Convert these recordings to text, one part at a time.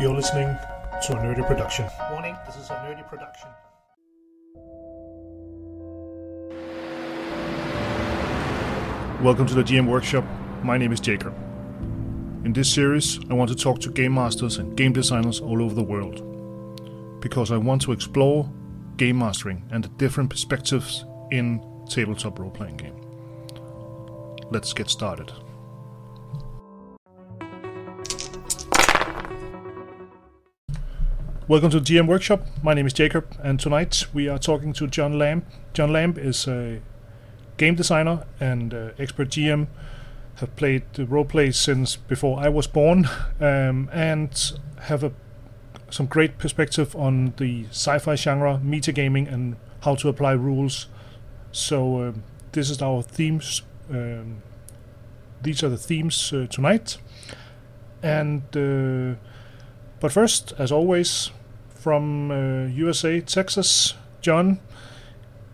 You're listening to a nerdy production. Warning, this is a nerdy production. Welcome to the GM Workshop. My name is Jacob. In this series, I want to talk to game masters and game designers all over the world. Because I want to explore game mastering and the different perspectives in tabletop role playing game. Let's get started. Welcome to the GM Workshop. My name is Jacob, and tonight we are talking to John Lamb. John Lamb is a game designer and uh, expert GM. Have played the roleplay since before I was born, um, and have a, some great perspective on the sci-fi genre, metagaming, and how to apply rules. So um, this is our themes. Um, these are the themes uh, tonight, and. Uh, but first, as always, from uh, USA, Texas, John,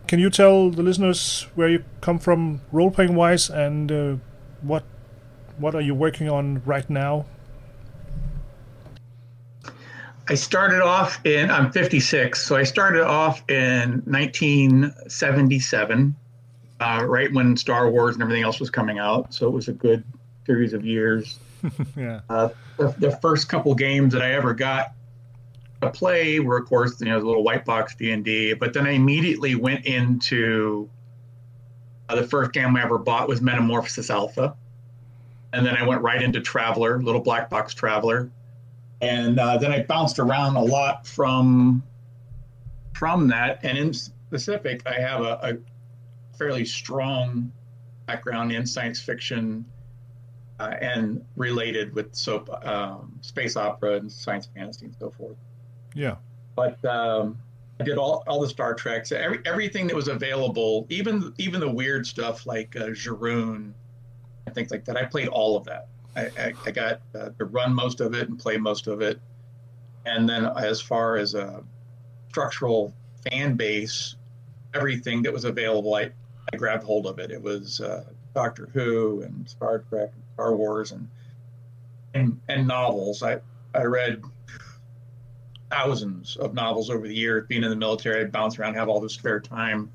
can you tell the listeners where you come from role playing wise and uh, what what are you working on right now? I started off in I'm 56, so I started off in 1977, uh, right when Star Wars and everything else was coming out. So it was a good series of years. yeah. Uh, the, the, first couple games that I ever got to play were, of course, you know, the little white box D and D. But then I immediately went into uh, the first game I ever bought was Metamorphosis Alpha, and then I went right into Traveller, little black box Traveller, and uh, then I bounced around a lot from from that. And in specific, I have a, a fairly strong background in science fiction uh, and related with soap, um, space opera and science fantasy and so forth. Yeah. But um, I did all, all the Star Treks, every, everything that was available, even even the weird stuff like uh, Jorune and things like that. I played all of that. I, I, I got uh, to run most of it and play most of it. And then as far as a structural fan base, everything that was available, I, I grabbed hold of it. It was uh, Doctor Who and Star Trek and Star Wars and and and novels. I I read thousands of novels over the years. Being in the military, I'd bounce around, have all this spare time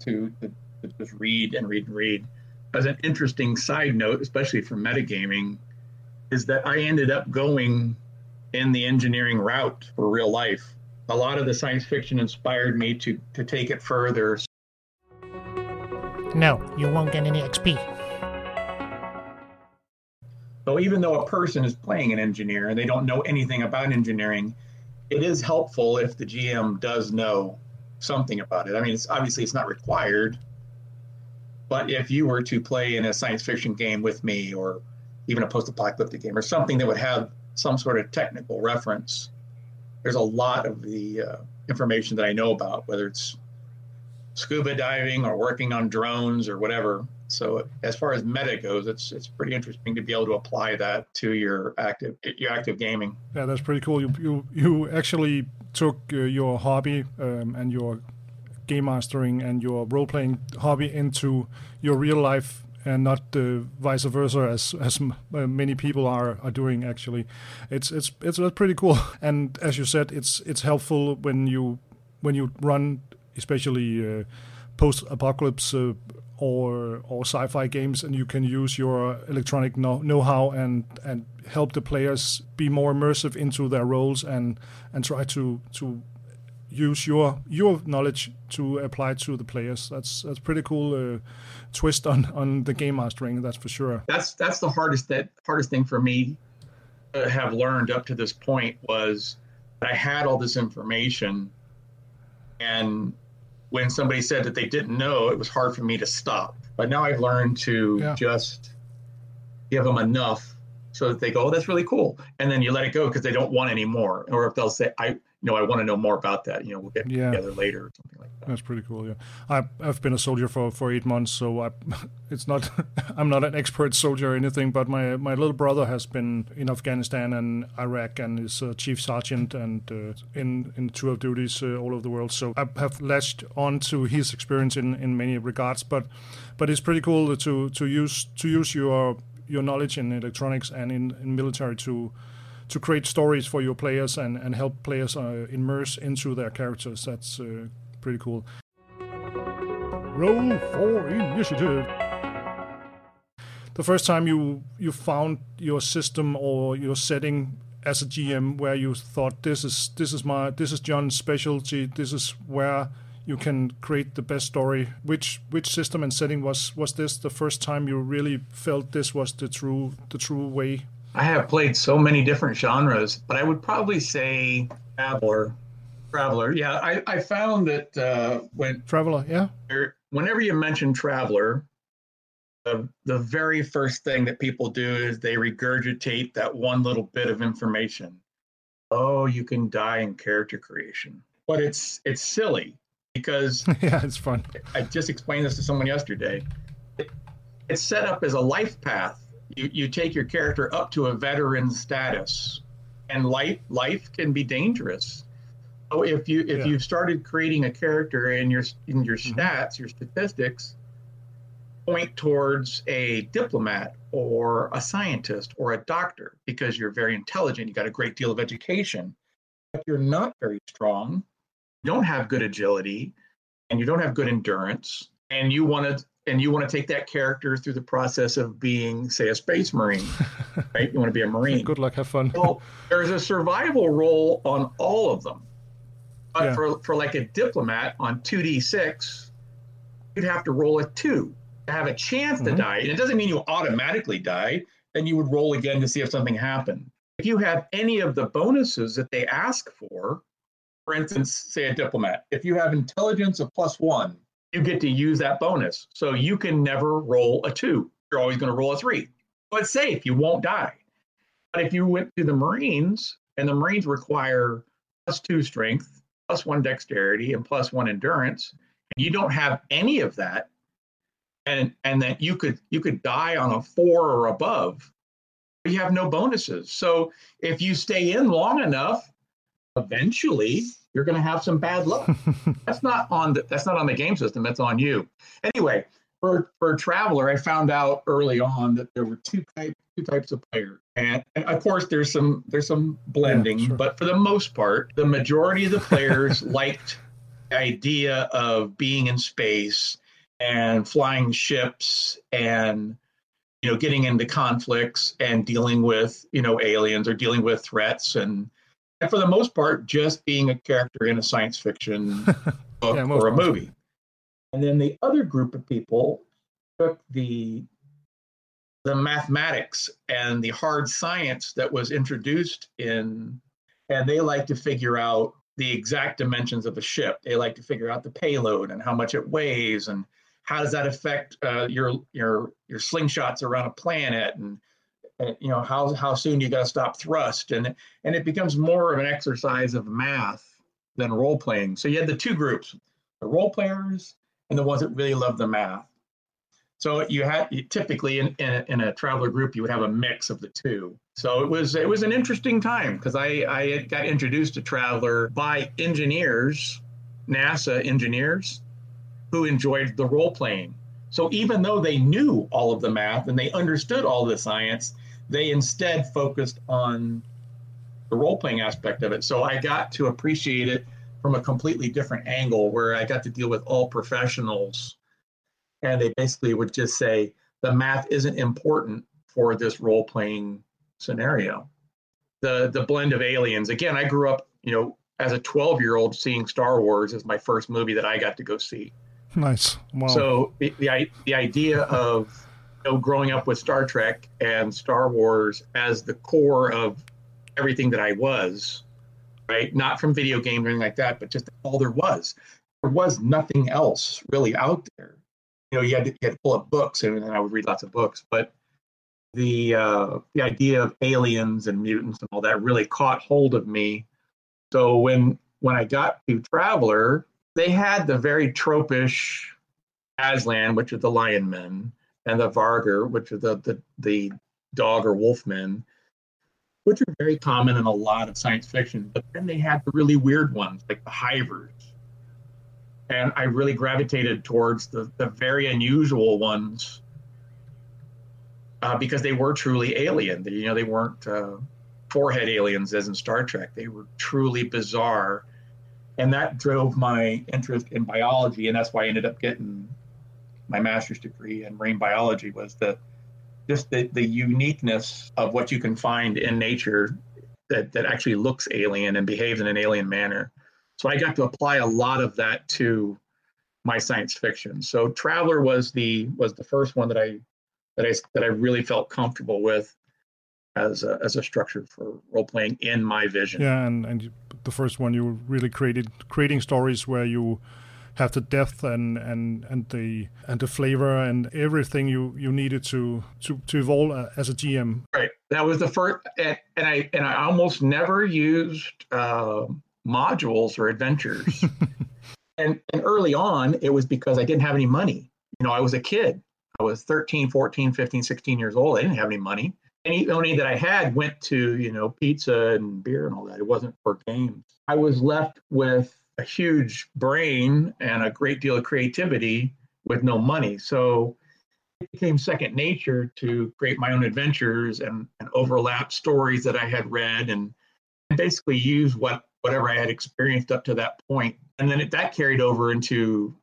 to, to, to just read and read and read. As an interesting side note, especially for metagaming, is that I ended up going in the engineering route for real life. A lot of the science fiction inspired me to to take it further. No, you won't get any XP. So even though a person is playing an engineer and they don't know anything about engineering, it is helpful if the GM does know something about it. I mean, it's obviously it's not required, but if you were to play in a science fiction game with me, or even a post-apocalyptic game, or something that would have some sort of technical reference, there's a lot of the uh, information that I know about, whether it's scuba diving or working on drones or whatever. So as far as meta goes, it's it's pretty interesting to be able to apply that to your active your active gaming. Yeah, that's pretty cool. You you you actually took uh, your hobby um, and your game mastering and your role playing hobby into your real life and not uh, vice versa as as uh, many people are are doing actually it's it's it's pretty cool and as you said it's it's helpful when you when you run especially uh, post apocalypse uh, or or sci-fi games, and you can use your electronic know- how and and help the players be more immersive into their roles and and try to to use your your knowledge to apply to the players. That's that's pretty cool uh, twist on on the game mastering. That's for sure. That's that's the hardest that hardest thing for me to have learned up to this point was that I had all this information and when somebody said that they didn't know, it was hard for me to stop. But now I've learned to yeah. just give them enough so that they go, oh, that's really cool. And then you let it go because they don't want any more. Or if they'll say, I, know, I want to know more about that. You know, we'll get yeah. together later or something like that. That's pretty cool. Yeah, I, I've been a soldier for, for eight months, so I, it's not I'm not an expert soldier or anything, but my my little brother has been in Afghanistan and Iraq and is a chief sergeant and uh, in in tour of duties uh, all over the world. So I have latched on to his experience in, in many regards, but but it's pretty cool to to use to use your your knowledge in electronics and in, in military to to create stories for your players and and help players uh, immerse into their characters. That's uh, pretty cool. Roll for initiative. The first time you you found your system or your setting as a GM where you thought this is this is my this is John's specialty. This is where you can create the best story. Which which system and setting was was this the first time you really felt this was the true the true way? I have played so many different genres, but I would probably say Traveller. Traveller, yeah. I, I found that uh, when Traveller, yeah. Whenever you mention Traveller, the, the very first thing that people do is they regurgitate that one little bit of information. Oh, you can die in character creation, but it's it's silly because yeah, it's fun. I just explained this to someone yesterday. It, it's set up as a life path. You you take your character up to a veteran status, and life life can be dangerous. So if you if yeah. you've started creating a character and your in your mm-hmm. stats, your statistics, point towards a diplomat or a scientist or a doctor because you're very intelligent, you got a great deal of education, but you're not very strong, you don't have good agility, and you don't have good endurance, and you want to and you want to take that character through the process of being, say, a space marine, right? You want to be a marine. Good luck, have fun. well, there's a survival role on all of them, but yeah. for for like a diplomat on two d six, you'd have to roll a two to have a chance mm-hmm. to die, and it doesn't mean you automatically die, then you would roll again to see if something happened. If you have any of the bonuses that they ask for, for instance, say a diplomat, if you have intelligence of plus one, you get to use that bonus. So you can never roll a two. You're always going to roll a three. So it's safe. You won't die. But if you went to the Marines, and the Marines require plus two strength, plus one dexterity, and plus one endurance, and you don't have any of that, and and that you could you could die on a four or above you have no bonuses so if you stay in long enough eventually you're going to have some bad luck. That's not on the that's not on the game system that's on you. Anyway for for traveller i found out early on that there were two types two types of players. And, and of course there's some there's some blending yeah, sure. but for the most part the majority of the players liked the idea of being in space and flying ships and you know getting into conflicts and dealing with you know aliens or dealing with threats and and for the most part just being a character in a science fiction book yeah, or a movie. And then the other group of people took the the mathematics and the hard science that was introduced in and they like to figure out the exact dimensions of a ship. They like to figure out the payload and how much it weighs and how does that affect uh, your your your slingshots around a planet and Uh, you know how how soon you got to stop thrust. And and it becomes more of an exercise of math than role playing. So you had the two groups the role players and the ones that really love the math. So you had you, typically in, in a, in, a, traveller group you would have a mix of the two. So it was it was an interesting time because I, I got introduced to traveller by engineers nasa engineers who enjoyed the role playing. So even though they knew all of the math and they understood all the science, they instead focused on the role playing aspect of it. So I got to appreciate it from a completely different angle where I got to deal with all professionals. And they basically would just say the math isn't important for this role playing scenario. The the blend of aliens. Again, I grew up, you know, as a 12 year old seeing Star Wars as my first movie that I got to go see. Nice. Wow. So the, the, the idea of know, growing up with Star Trek and Star Wars as the core of everything that I was, right? Not from video games or anything like that, but just all there was. There was nothing else really out there. You know, you had to, you had to pull up books, and I would read lots of books, but the uh, the idea of aliens and mutants and all that really caught hold of me. So when when I got to Traveller, they had the very tropish Aslan, which are the lion men, and the Vargr, which are the, the, the dog or wolf men, which are very common in a lot of science fiction. But then they had the really weird ones, like the Hivers. And I really gravitated towards the, the very unusual ones uh, because they were truly alien. They, you know, they weren't uh, forehead aliens as in Star Trek. They were truly bizarre. And that drove my interest in biology. And that's why I ended up getting my master's degree in marine biology was the just the, the uniqueness of what you can find in nature that, that actually looks alien and behaves in an alien manner. So I got to apply a lot of that to my science fiction. So Traveller was the was the first one that I that I that I really felt comfortable with as a, as a structure for role playing in my vision. Yeah, and and the first one you really created creating stories where you have the depth and and and the and the flavor and everything you you needed to to to evolve uh, as a GM. Right. That was the first, and, and I and I almost never used uh, modules or adventures. and and early on, it was because I didn't have any money. You know, I was a kid. I was 13, 14, 15, 16 years old. I didn't have any money. Any money that I had went to, you know, pizza and beer and all that. It wasn't for games. I was left with a huge brain and a great deal of creativity with no money. So it became second nature to create my own adventures and, and overlap stories that I had read and and basically use what whatever I had experienced up to that point. And then it, that carried over into,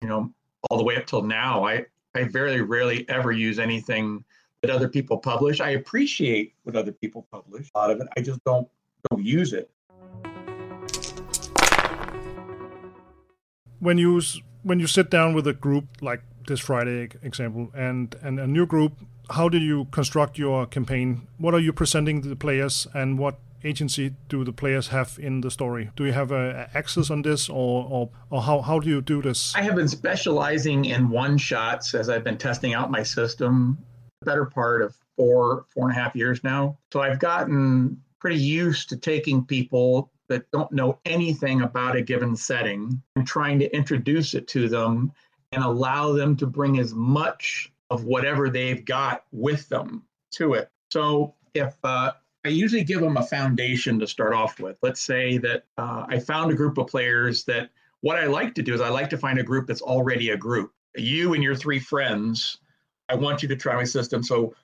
you know, all the way up till now. I, I very rarely ever use anything that other people publish. I appreciate what other people publish, a lot of it. I just don't don't use it. When you when you sit down with a group like this Friday example and and a new group, how do you construct your campaign? What are you presenting to the players, and what agency do the players have in the story? Do you have a, access on this, or, or or how how do you do this? I have been specializing in one shots as I've been testing out my system. The better part of four four and a half years now, so I've gotten pretty used to taking people that don't know anything about a given setting and trying to introduce it to them and allow them to bring as much of whatever they've got with them to it. So if uh, I usually give them a foundation to start off with, let's say that uh, I found a group of players that what I like to do is I like to find a group that's already a group. You and your three friends, I want you to try my system. So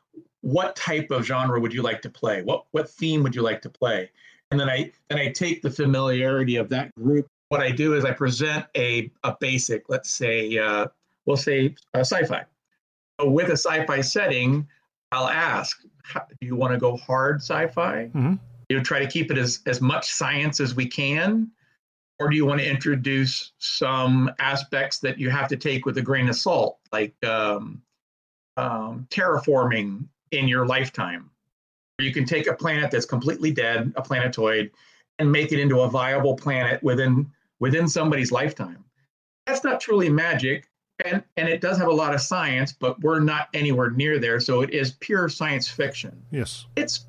what type of genre would you like to play? What what theme would you like to play? And then I then I take the familiarity of that group. What I do is I present a a basic, let's say, uh, we'll say a sci-fi. So with a sci-fi setting, I'll ask, how, do you want to go hard sci-fi? Mm-hmm. You try to keep it as as much science as we can, or do you want to introduce some aspects that you have to take with a grain of salt, like um, um, terraforming in your lifetime? You can take a planet that's completely dead, a planetoid, and make it into a viable planet within within somebody's lifetime. That's not truly magic, and and it does have a lot of science, but we're not anywhere near there. So it is pure science fiction. Yes, it's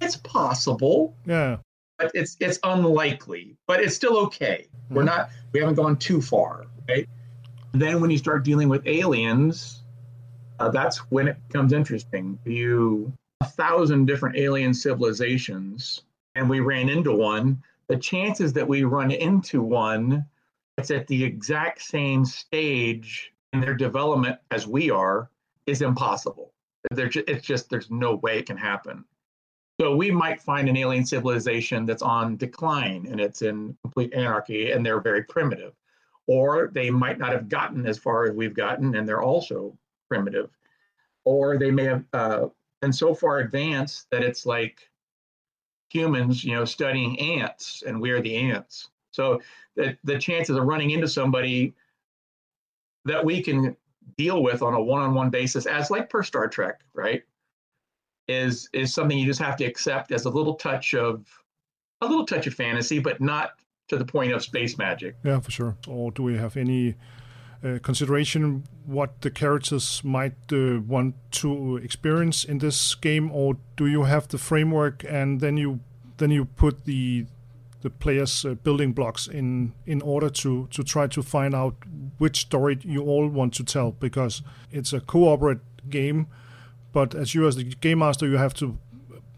it's possible. Yeah, but it's it's unlikely. But it's still okay. Mm-hmm. We're not we haven't gone too far. Right. Then when you start dealing with aliens, uh, that's when it becomes interesting. You a thousand different alien civilizations and we ran into one, the chances that we run into one that's at the exact same stage in their development as we are is impossible. Just, it's just there's no way it can happen. So we might find an alien civilization that's on decline and it's in complete anarchy and they're very primitive. Or they might not have gotten as far as we've gotten and they're also primitive. Or they may have uh, and so far advanced that it's like humans, you know, studying ants, and we're the ants. So the the chances of running into somebody that we can deal with on a one-on-one basis, as like per Star Trek, right, is is something you just have to accept as a little touch of a little touch of fantasy, but not to the point of space magic. Yeah, for sure. Or do we have any uh, consideration what the characters might uh, want to experience in this game, or do you have the framework and then you then you put the the players' uh, building blocks in in order to to try to find out which story you all want to tell? Because it's a co-operate game, but as you as the game master you have to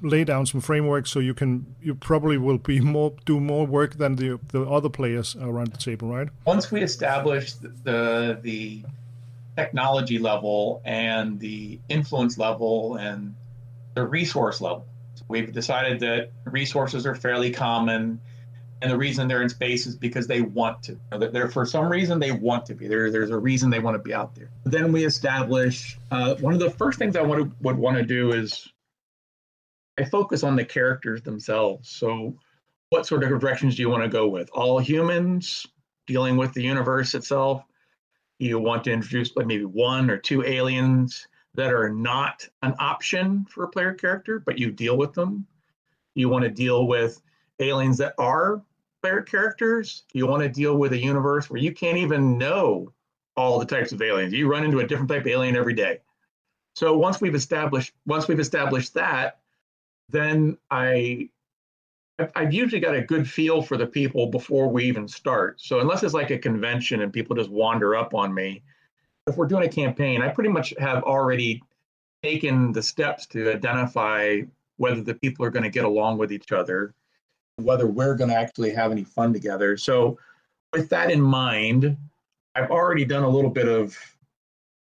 lay down some framework so you can you probably will be more do more work than the the other players around the table right once we establish the the technology level and the influence level and the resource level We've decided that resources are fairly common. And the reason they're in space is because they want to. They're for some reason they want to be. There, there's a reason they want to be out there. Then we establish uh, one of the first things I want to, would want to do is I focus on the characters themselves. So, what sort of directions do you want to go with? All humans dealing with the universe itself? You want to introduce like maybe one or two aliens that are not an option for a player character, but you deal with them. You want to deal with aliens that are player characters. You want to deal with a universe where you can't even know all the types of aliens. You run into a different type of alien every day. So once we've established once we've established that, then I I've usually got a good feel for the people before we even start. So unless it's like a convention and people just wander up on me, if we're doing a campaign, I pretty much have already taken the steps to identify whether the people are going to get along with each other, whether we're going to actually have any fun together. So with that in mind, I've already done a little bit of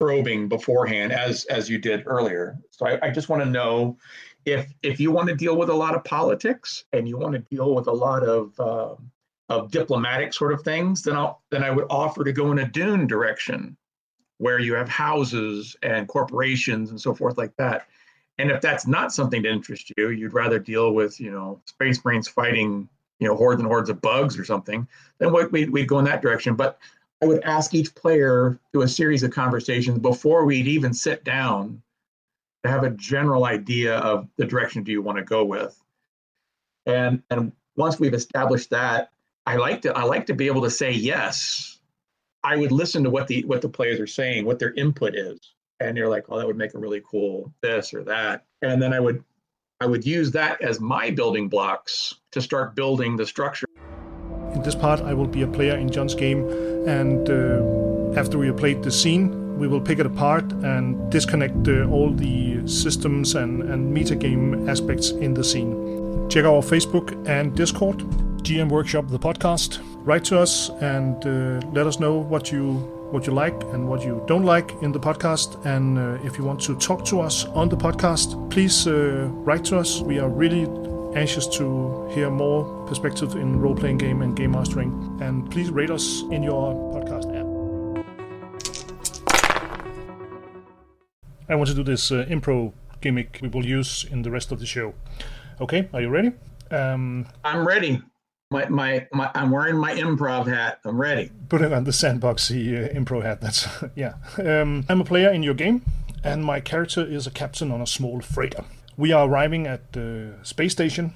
probing beforehand as as you did earlier. So I, I just want to know if if you want to deal with a lot of politics and you want to deal with a lot of uh, of diplomatic sort of things, then I'll then I would offer to go in a Dune direction, where you have houses and corporations and so forth like that. And if that's not something to interest you, you'd rather deal with you know space marines fighting you know hordes and hordes of bugs or something, then we'd, we'd go in that direction. But I would ask each player through a series of conversations before we'd even sit down to have a general idea of the direction do you want to go with. And and once we've established that, I like to I like to be able to say yes. I would listen to what the what the players are saying, what their input is. And they're like, oh, that would make a really cool this or that. And then I would I would use that as my building blocks to start building the structure. In this part, I will be a player in John's game, and uh, after we have played the scene, we will pick it apart and disconnect uh, all the systems and, and metagame aspects in the scene. Check our Facebook and Discord, GM Workshop the podcast. Write to us and uh, let us know what you what you like and what you don't like in the podcast. And uh, if you want to talk to us on the podcast, please uh, write to us. We are really anxious to hear more perspective in role playing game and game mastering. And please rate us in your podcast I want to do this uh, improv gimmick we will use in the rest of the show. Okay, are you ready? Um, I'm ready. My, my, my, I'm wearing my improv hat. I'm ready. Put it on the sandboxy uh, improv hat. That's yeah. Um, I'm a player in your game, and my character is a captain on a small freighter. We are arriving at the space station,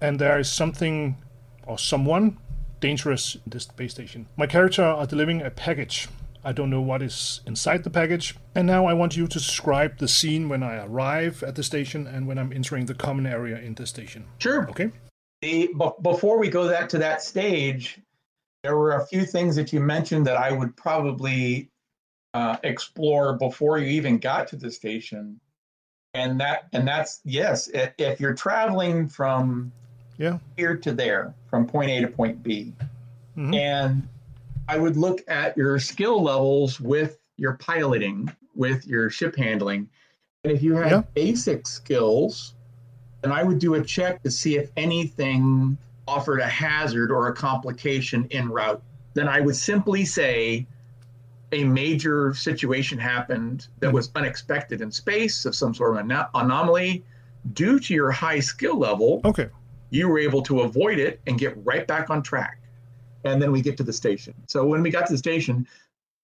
and there is something or someone dangerous in this space station. My character are delivering a package I don't know what is inside the package. And now I want you to describe the scene when I arrive at the station and when I'm entering the common area in the station. Sure. Okay. The, before we go that to that stage, there were a few things that you mentioned that I would probably uh, explore before you even got to the station. And that and that's yes, if you're traveling from yeah here to there, from point A to point B, mm-hmm. and I would look at your skill levels with your piloting, with your ship handling. And if you had yeah. basic skills, then I would do a check to see if anything offered a hazard or a complication en route. Then I would simply say a major situation happened that was unexpected in space of some sort of an anomaly due to your high skill level. Okay. You were able to avoid it and get right back on track and then we get to the station. So when we got to the station,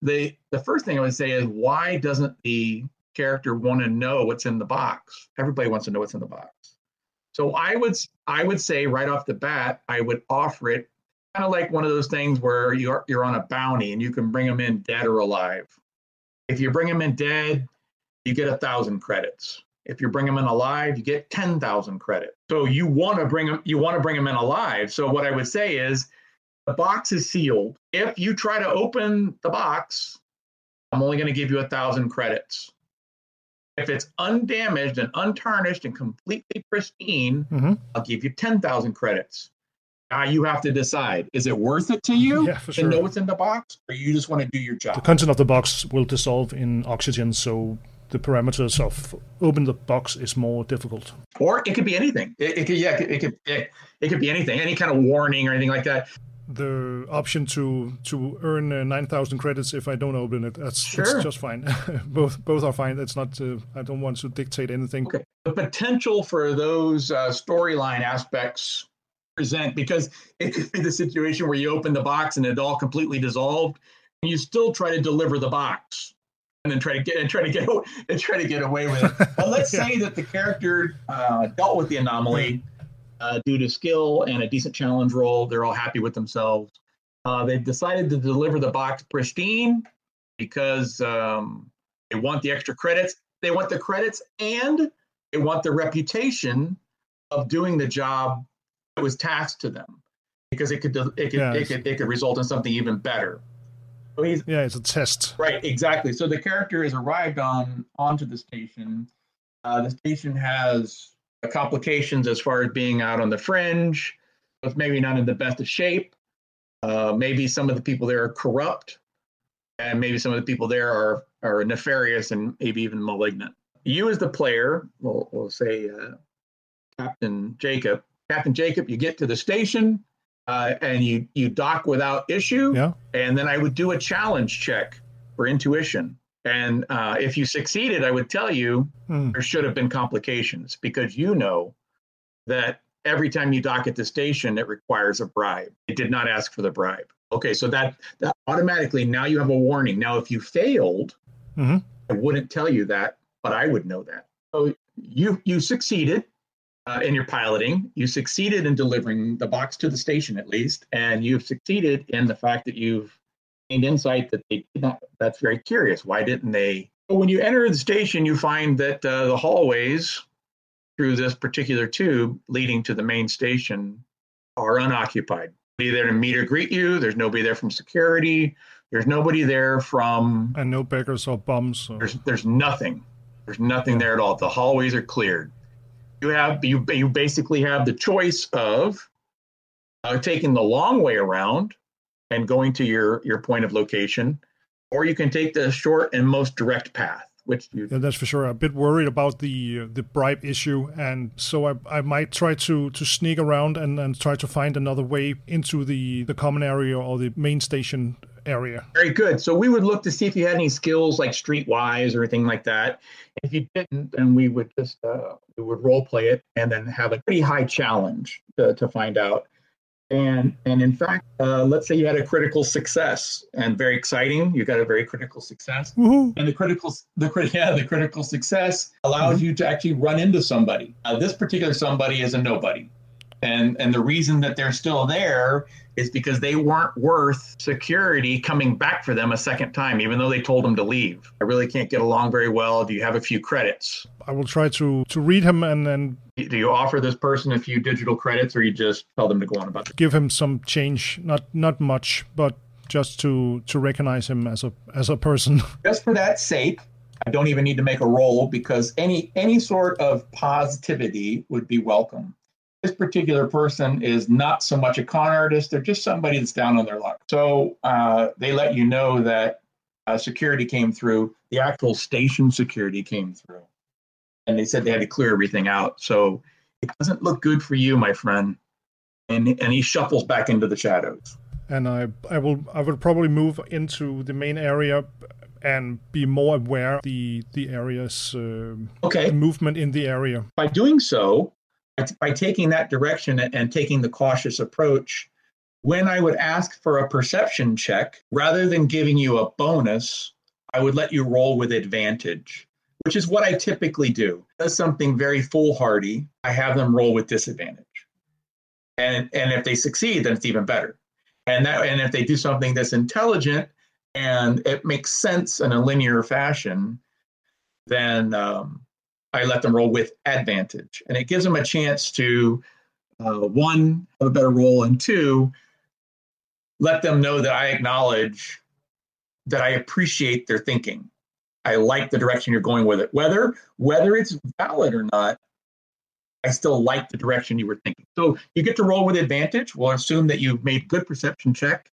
the the first thing I would say is why doesn't the character want to know what's in the box? Everybody wants to know what's in the box. So I would I would say right off the bat, I would offer it kind of like one of those things where you're you're on a bounty and you can bring them in dead or alive. If you bring them in dead, you get a thousand credits. If you bring them in alive, you get ten thousand credits. So you want to bring them you want to bring them in alive. So what I would say is the box is sealed. If you try to open the box, I'm only going to give you a thousand credits. If it's undamaged and untarnished and completely pristine, mm-hmm. I'll give you 10,000 credits. Now you have to decide is it worth it to you yeah, to know what's in the box, or you just want to do your job? The content of the box will dissolve in oxygen, so the parameters of open the box is more difficult. Or it could be anything. It, it could yeah, it could, it, it could be anything, any kind of warning or anything like that. The option to to earn uh, nine thousand credits if I don't open it, that's, Sure. that's just fine. both both are fine. It's not. Uh, I don't want to dictate anything. Okay. The potential for those uh, storyline aspects present because it could be the situation where you open the box and it all completely dissolved, and you still try to deliver the box, and then try to get and try to get and try to get away with it. But let's Yeah. say that the character uh, dealt with the anomaly uh, due to skill and a decent challenge roll. They're all happy with themselves. Uh, they've decided to deliver the box pristine because um, they want the extra credits. They want the credits and they want the reputation of doing the job that was tasked to them because it could it could Yeah, it could it could result in something even better. So he's Yeah, it's a test. Right, exactly. So the character has arrived on onto the station. Uh, the station has complications as far as being out on the fringe. It's maybe not in the best of shape. Uh, maybe some of the people there are corrupt, and maybe some of the people there are are nefarious and maybe even malignant. You, as the player, we'll, we'll say uh, Captain Jacob. Captain Jacob, you get to the station uh, and you you dock without issue Yeah. and then I would do a challenge check for intuition. And uh, if you succeeded, I would tell you Hmm. there should have been complications because you know that every time you dock at the station, it requires a bribe. It did not ask for the bribe. Okay, so that that automatically now you have a warning. Now, if you failed, Mhm. I wouldn't tell you that, but I would know that. So you you succeeded uh, in your piloting. You succeeded in delivering the box to the station at least, and you've succeeded in the fact that you've insight that they did not. That's very curious. Why didn't they? When you enter the station, you find that uh, the hallways through this particular tube leading to the main station are unoccupied. Nobody there to meet or greet you. There's nobody there from security. There's nobody there from And no beggars or bums. Or, there's there's nothing. There's nothing there at all. The hallways are cleared. You have you you basically have the choice of uh, taking the long way around and going to your your point of location, or you can take the short and most direct path, which you yeah, that's for sure. I'm a bit worried about the uh, the bribe issue, and so I, I might try to, to sneak around and, and try to find another way into the, the common area or the main station area. Very good. So we would look to see if you had any skills like streetwise or anything like that. If you didn't, then we would just uh, we would role play it and then have a pretty high challenge to, to find out. And and in fact, uh, let's say you had a critical success and very exciting. You got a very critical success. Woohoo! And the critical, the crit, yeah, the critical success allows you to actually run into somebody. Uh, this particular somebody is a nobody, and and the reason that they're still there is because they weren't worth security coming back for them a second time, even though they told them to leave. I really can't get along very well. Do you have a few credits? I will try to, to read him and then Do you offer this person a few digital credits, or you just tell them to go on about their give him some change. Not not much, but just to, to recognize him as a as a person. just for that sake, I don't even need to make a roll because any any sort of positivity would be welcome. This particular person is not so much a con artist; they're just somebody that's down on their luck. So uh, they let you know that uh, security came through. The actual station security came through, and they said they had to clear everything out. So it doesn't look good for you, my friend. And and he shuffles back into the shadows. and I I will I will probably move into the main area and be more aware of the the area's uh, Okay. movement in the area. by doing so, by, taking that direction and, and taking the cautious approach, when I would ask for a perception check, rather than giving you a bonus, I would let you roll with advantage, which is what I typically do. Does something very foolhardy, I have them roll with disadvantage. And and if they succeed, then it's even better. And that and if they do something that's intelligent and it makes sense in a linear fashion, then um, I let them roll with advantage, and it gives them a chance to uh, one have a better roll, and two let them know that I acknowledge that I appreciate their thinking. I like the direction you're going with it, whether whether it's valid or not. I still like the direction you were thinking. So you get to roll with advantage. We'll assume that you've made good perception check.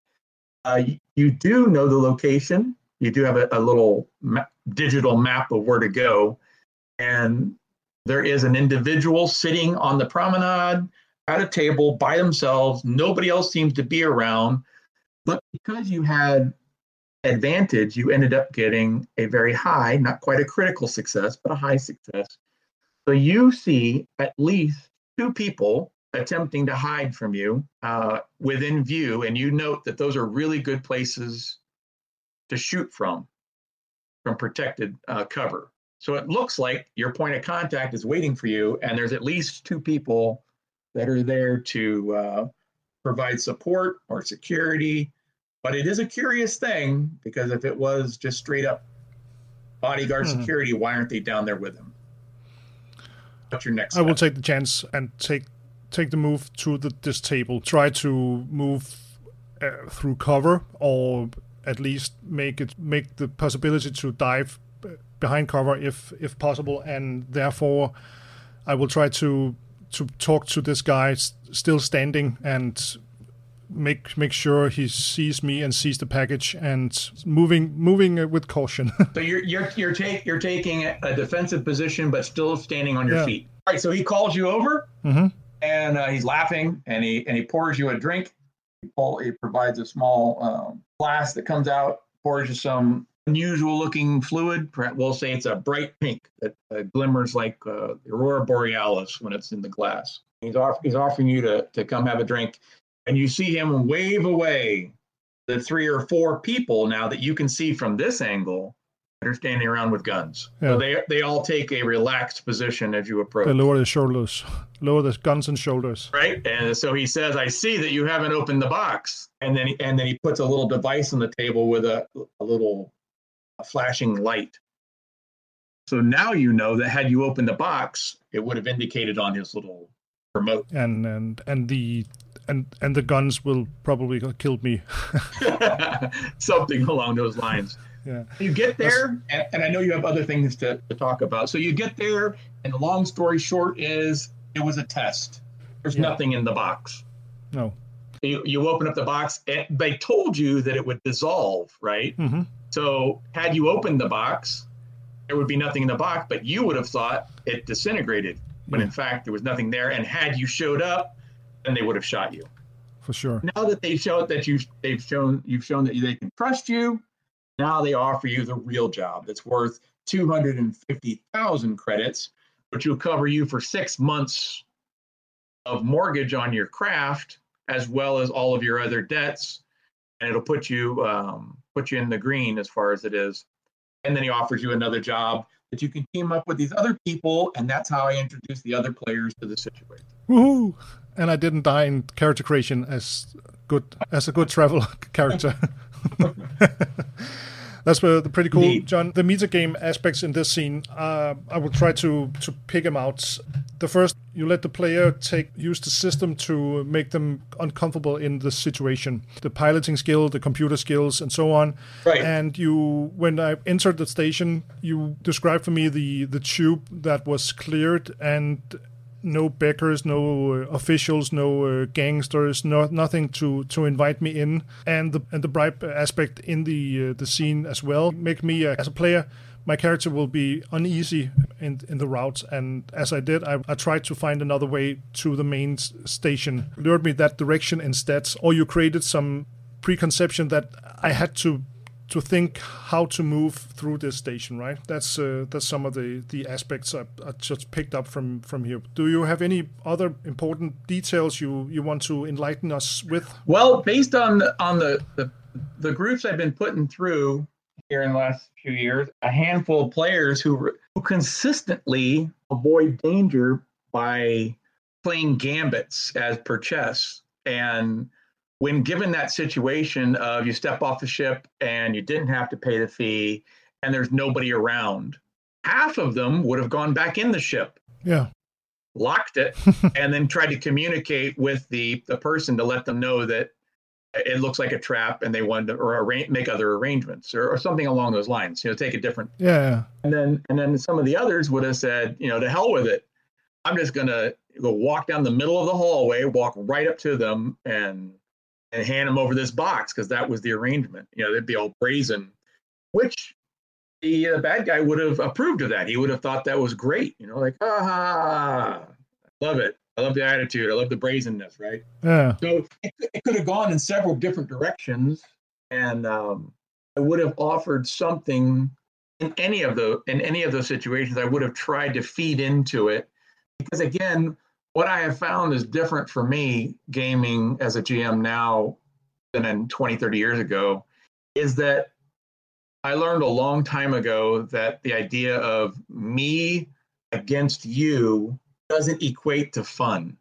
Uh, you, you do know the location. you do have a, a little ma- digital map of where to go, and there is an individual sitting on the promenade at a table by themselves. Nobody else seems to be around, but because you had advantage, you ended up getting a very high, not quite a critical success, but a high success. So you see at least two people attempting to hide from you uh, within view, and you note that those are really good places to shoot from, from protected uh, cover. So it looks like your point of contact is waiting for you, and there's at least two people that are there to uh, provide support or security. But it is a curious thing because if it was just straight up bodyguard Mhm. security, why aren't they down there with him? What's your next? I will take the chance and take take the move to the, this table. Try to move uh, through cover, or at least make it make the possibility to dive behind cover if if possible. And therefore, I will try to to talk to this guy s- still standing and make make sure he sees me and sees the package and moving moving with caution. So you're you're you're take you're taking a defensive position, but still standing on your Yeah. feet. All right. So he calls you over, hmm and uh, he's laughing, and he and he pours you a drink. He, pull, he provides a small um, flask that comes out, pours you some unusual looking fluid. We'll say it's a bright pink that uh, glimmers like uh, the aurora borealis when it's in the glass. He's off, he's offering you to to come have a drink, and you see him wave away the three or four people now that you can see from this angle that are standing around with guns. Yeah. So they they all take a relaxed position as you approach. They lower the shoulders, lower the guns and shoulders. right? And so he says, "I see that you haven't opened the box." And then he, and then he puts a little device on the table with a a little flashing light. So now you know that had you opened the box, it would have indicated on his little remote. and and and the and and the guns will probably kill me. Something along those lines. yeah. You get there, and, and I know you have other things to, to talk about. So you get there, and the long story short is it was a test. There's Yeah. nothing in the box. No. You, you open up the box, and they told you that it would dissolve, right? hmm So had you opened the box, there would be nothing in the box, but you would have thought it disintegrated when in fact there was nothing there. And had you showed up, then they would have shot you. For sure. Now that they showed that you they've shown you've shown that they can trust you, now they offer you the real job that's worth two hundred and fifty thousand credits, which will cover you for six months of mortgage on your craft, as well as all of your other debts, and it'll put you um, put you in the green as far as it is. And then he offers you another job that you can team up with these other people, and that's how I introduce the other players to the situation. Woohoo! And I didn't die in character creation as good as a good travel character. That's uh, the pretty cool, Indeed. John. The metagame aspects in this scene, uh, I will try to to pick them out. The first, you let the player take use the system to make them uncomfortable in the situation. The piloting skill, the computer skills, and so on. Right. And you, when I entered the station, you described for me the the tube that was cleared and no beggars, no uh, officials, no uh, gangsters, no nothing to to invite me in, and the and the bribe aspect in the uh, the scene as well make me uh, as a player. My character will be uneasy in in the routes, and as I did, I, I tried to find another way to the main station. Lured me that direction instead, or you created some preconception that I had to to think how to move through this station, right? That's uh, that's some of the the aspects I, I just picked up from from here. Do you have any other important details you you want to enlighten us with? Well, based on the, on the, the the groups I've been putting through here in the last few years, a handful of players who, who consistently avoid danger by playing gambits as per chess. And when given that situation of you step off the ship and you didn't have to pay the fee and there's nobody around, half of them would have gone back in the ship Yeah, locked it, and then tried to communicate with the the person to let them know that it looks like a trap, and they wanted to or arra- make other arrangements or, or something along those lines. You know, take a different. yeah, And then and then some of the others would have said, you know, to hell with it. I'm just gonna go walk down the middle of the hallway, walk right up to them, and and hand them over this box because that was the arrangement. You know, they'd be all brazen. which the uh, bad guy would have approved of that. He would have thought that was great, you know, like, ah, I love it. I love the attitude. I love the brazenness, right? Yeah. So it, it could have gone in several different directions, and um, I would have offered something in any of the in any of those situations. I would have tried to feed into it because again, what I have found is different for me gaming as a GM now than in 20, 30 years ago, is that I learned a long time ago that the idea of me against you doesn't equate to fun.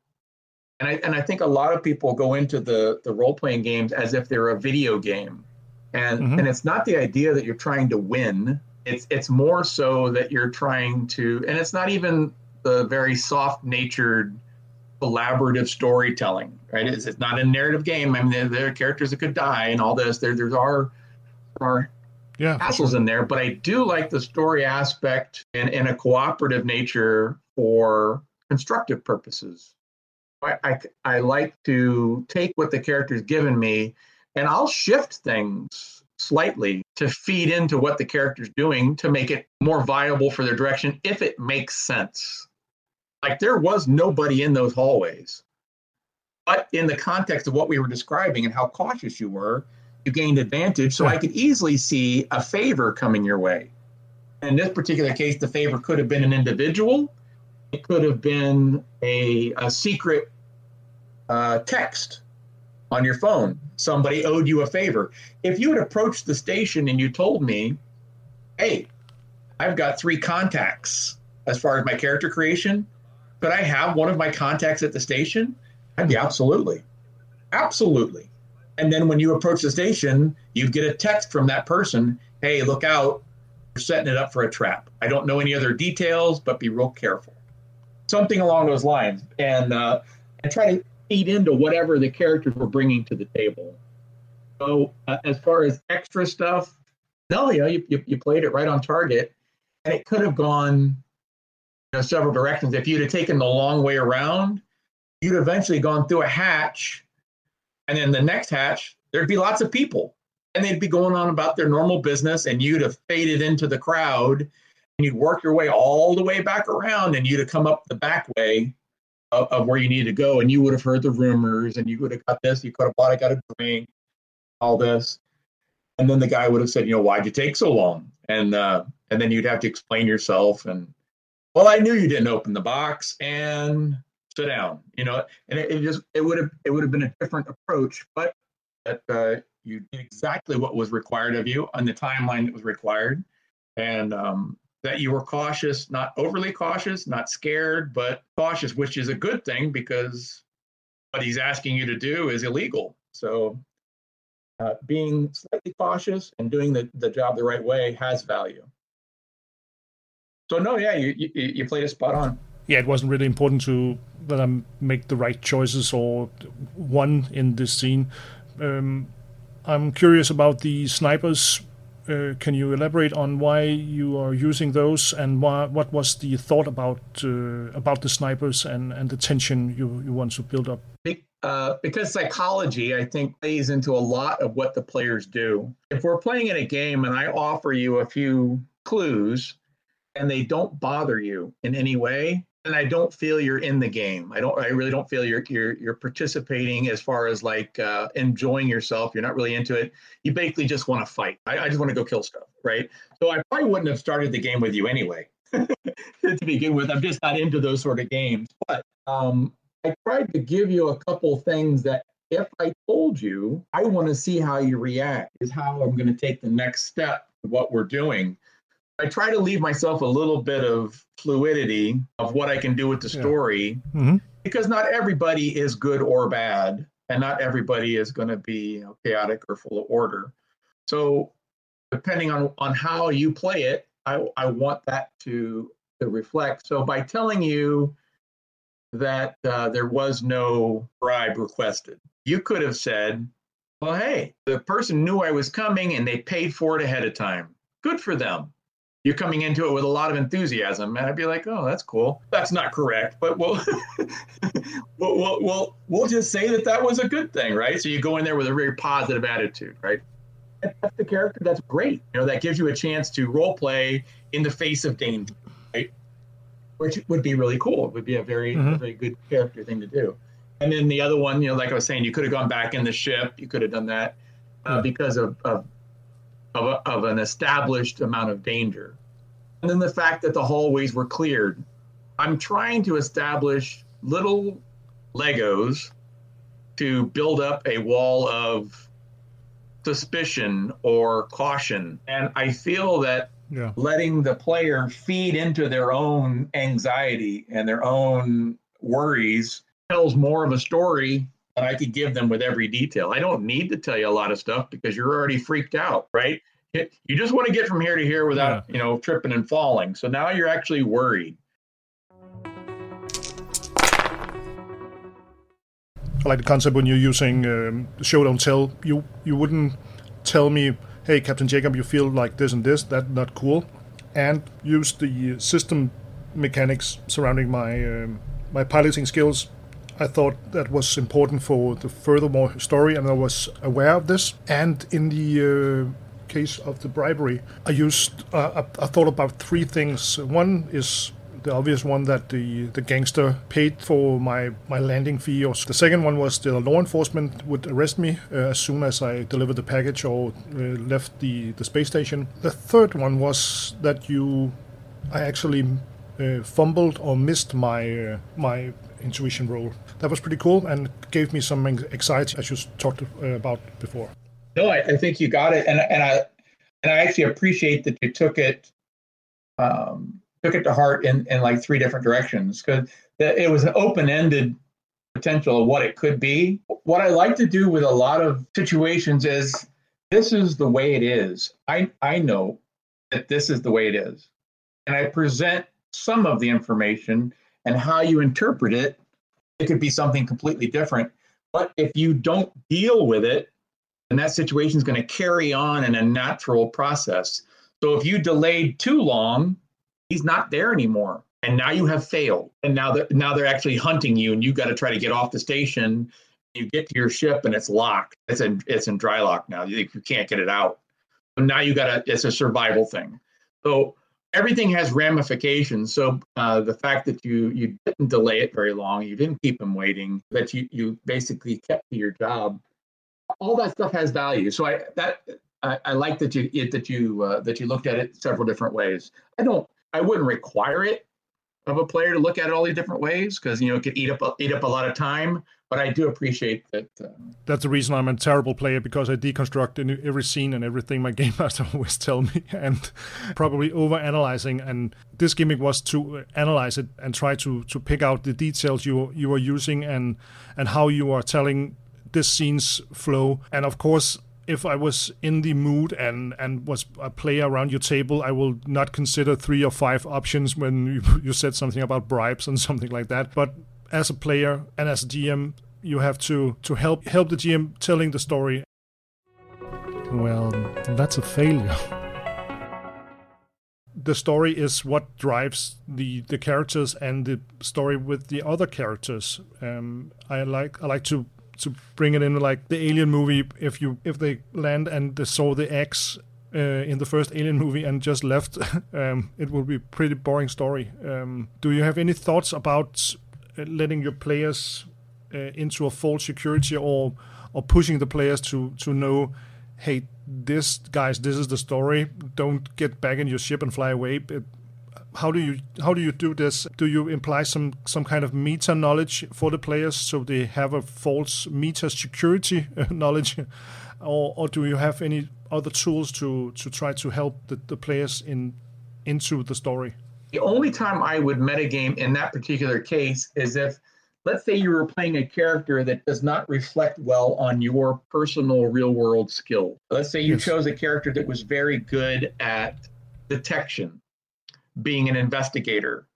And I, and I think a lot of people go into the, the role playing games as if they're a video game. And, mm-hmm. and it's not the idea that you're trying to win. It's, it's more so that you're trying to, and it's not even the very soft natured collaborative storytelling, right? It's, it's not a narrative game. I mean, there, there, are characters that could die and all this. There, there's our, our yeah, hassles in there, but I do like the story aspect and, and a cooperative nature for constructive purposes. I, I, I like to take what the character's given me and I'll shift things slightly to feed into what the character's doing to make it more viable for their direction if it makes sense. Like there was nobody in those hallways. But in the context of what we were describing and how cautious you were, you gained advantage. So I could easily see a favor coming your way. In this particular case, the favor could have been an individual, it could have been a, a secret uh, text on your phone. Somebody owed you a favor. If you had approached the station and you told me, hey, I've got three contacts as far as my character creation, could I have one of my contacts at the station? I'd be absolutely. Absolutely. And then when you approach the station, you get a text from that person hey, look out, you're setting it up for a trap. I don't know any other details, but be real careful something along those lines, and uh, and try to feed into whatever the characters were bringing to the table. So uh, as far as extra stuff, no, you you, you, played it right on target, and it could have gone know, several directions. If you'd have taken the long way around, you'd eventually gone through a hatch, and then the next hatch, there'd be lots of people, and they'd be going on about their normal business, and you'd have faded into the crowd, and you'd work your way all the way back around and you'd have come up the back way of, of where you need to go and you would have heard the rumors and you would have got this you could have bought I got a drink all this. And then the guy would have said you know why'd you take so long? And uh, and then you'd have to explain yourself and well i knew you didn't open the box and sit down you know and it, it just it would have it would have been a different approach but that uh, you did exactly what was required of you on the timeline that was required and um, that you were cautious, not overly cautious, not scared, but cautious, which is a good thing because what he's asking you to do is illegal. So uh, being slightly cautious and doing the, the job the right way has value. So no, yeah, you, you, you played a spot on. Yeah, it wasn't really important to that I make the right choices or one in this scene. Um, I'm curious about the snipers uh, can you elaborate on why you are using those and why, what was the thought about uh, about the snipers and, and the tension you, you want to build up? Uh, because psychology, I think, plays into a lot of what the players do. If we're playing in a game and I offer you a few clues and they don't bother you in any way, and I don't feel you're in the game. I don't. I really don't feel you're you're you're participating as far as like uh, enjoying yourself. You're not really into it. You basically just want to fight. I, I just want to go kill stuff, right? So I probably wouldn't have started the game with you anyway. to begin with, I'm just not into those sort of games. But um, I tried to give you a couple things that if I told you, I want to see how you react. Is how I'm going to take the next step what we're doing. I try to leave myself a little bit of fluidity of what I can do with the story yeah. mm-hmm. because not everybody is good or bad, and not everybody is going to be you know, chaotic or full of order. So, depending on on how you play it, I, I want that to to reflect. So, by telling you that uh, there was no bribe requested, you could have said, "Well, hey, the person knew I was coming and they paid for it ahead of time. Good for them." You're coming into it with a lot of enthusiasm and i'd be like oh that's cool that's not correct but we'll we'll, we'll, we'll, we'll just say that that was a good thing right so you go in there with a very positive attitude right that's the character, that's great. You know, that gives you a chance to role play in the face of danger, right? Which would be really cool. It would be a very, mm-hmm. very good character thing to do. And then the other one, you know, like I was saying, you could have gone back in the ship. You could have done that uh, because of of of, a, of an established amount of danger. And then the fact that the hallways were cleared. I'm trying to establish little Legos to build up a wall of suspicion or caution. And I feel that yeah. letting the player feed into their own anxiety and their own worries tells more of a story than I could give them with every detail. I don't need to tell you a lot of stuff because you're already freaked out, right? You just want to get from here to here without, yeah. you know, tripping and falling. So now you're actually worried. I like the concept when you're using um, show don't tell. You you wouldn't tell me, hey, Captain Jacob, you feel like this and this. That's not cool. And use the system mechanics surrounding my um, my piloting skills. I thought that was important for the furthermore story, and I was aware of this. And in the uh, case of the bribery, I used uh, I, I thought about three things. One is the obvious one that the, the gangster paid for my, my landing fee. Or the second one was the law enforcement would arrest me uh, as soon as I delivered the package or uh, left the, the space station. The third one was that you, I actually uh, fumbled or missed my uh, my intuition roll. That was pretty cool and gave me some anxiety, as you talked uh, about before. No, I, I, think you got it, and and I and I actually appreciate that you took it um, took it to heart in, in like three different directions because it was an open-ended potential of what it could be. What I like to do with a lot of situations is this is the way it is. I, I know that this is the way it is. And I present some of the information and how you interpret it. It could be something completely different. But if you don't deal with it, then that situation is going to carry on in a natural process. So if you delayed too long, he's not there anymore. And now you have failed. And now that now they're actually hunting you and you've got to try to get off the station. You get to your ship and it's locked. It's in it's in dry lock now. You, you can't get it out. So now you got to it's a survival thing. So everything has ramifications so uh, the fact that you you didn't delay it very long you didn't keep him waiting that you you basically kept to your job all that stuff has value so i that I, I like that you it, that you uh, that you looked at it several different ways. I don't I wouldn't require it of a player to look at it all these different ways because you know it could eat up eat up a lot of time. But I do appreciate that. Uh, That's the reason I'm a terrible player because I deconstruct every scene and everything my game master always tell me, and probably over analyzing. And this gimmick was to analyze it and try to to pick out the details you you are using and and how you are telling this scene's flow. And of course, if I was in the mood and and was a player around your table, I will not consider three or five options when you, you said something about bribes and something like that. But as a player and as a GM, you have to to help help the GM telling the story. Well, that's a failure. the story is what drives the the characters and the story with the other characters. Um, I like I like to to bring it in like the Alien movie. If you if they land and they saw the X uh, in the first Alien movie and just left, um, it will be pretty boring story. Um, do you have any thoughts about uh, letting your players uh, into a false security or or pushing the players to to know, hey, this guys, this is the story. Don't get back in your ship and fly away. It, how do you how do you do this? Do you imply some some kind of meta knowledge for the players so they have a false meta security knowledge, or or do you have any other tools to to try to help the, the players in into the story? The only time I would metagame in that particular case is if let's say you were playing a character that does not reflect well on your personal real world skill. Let's say you yes. chose a character that was very good at detection being an investigator,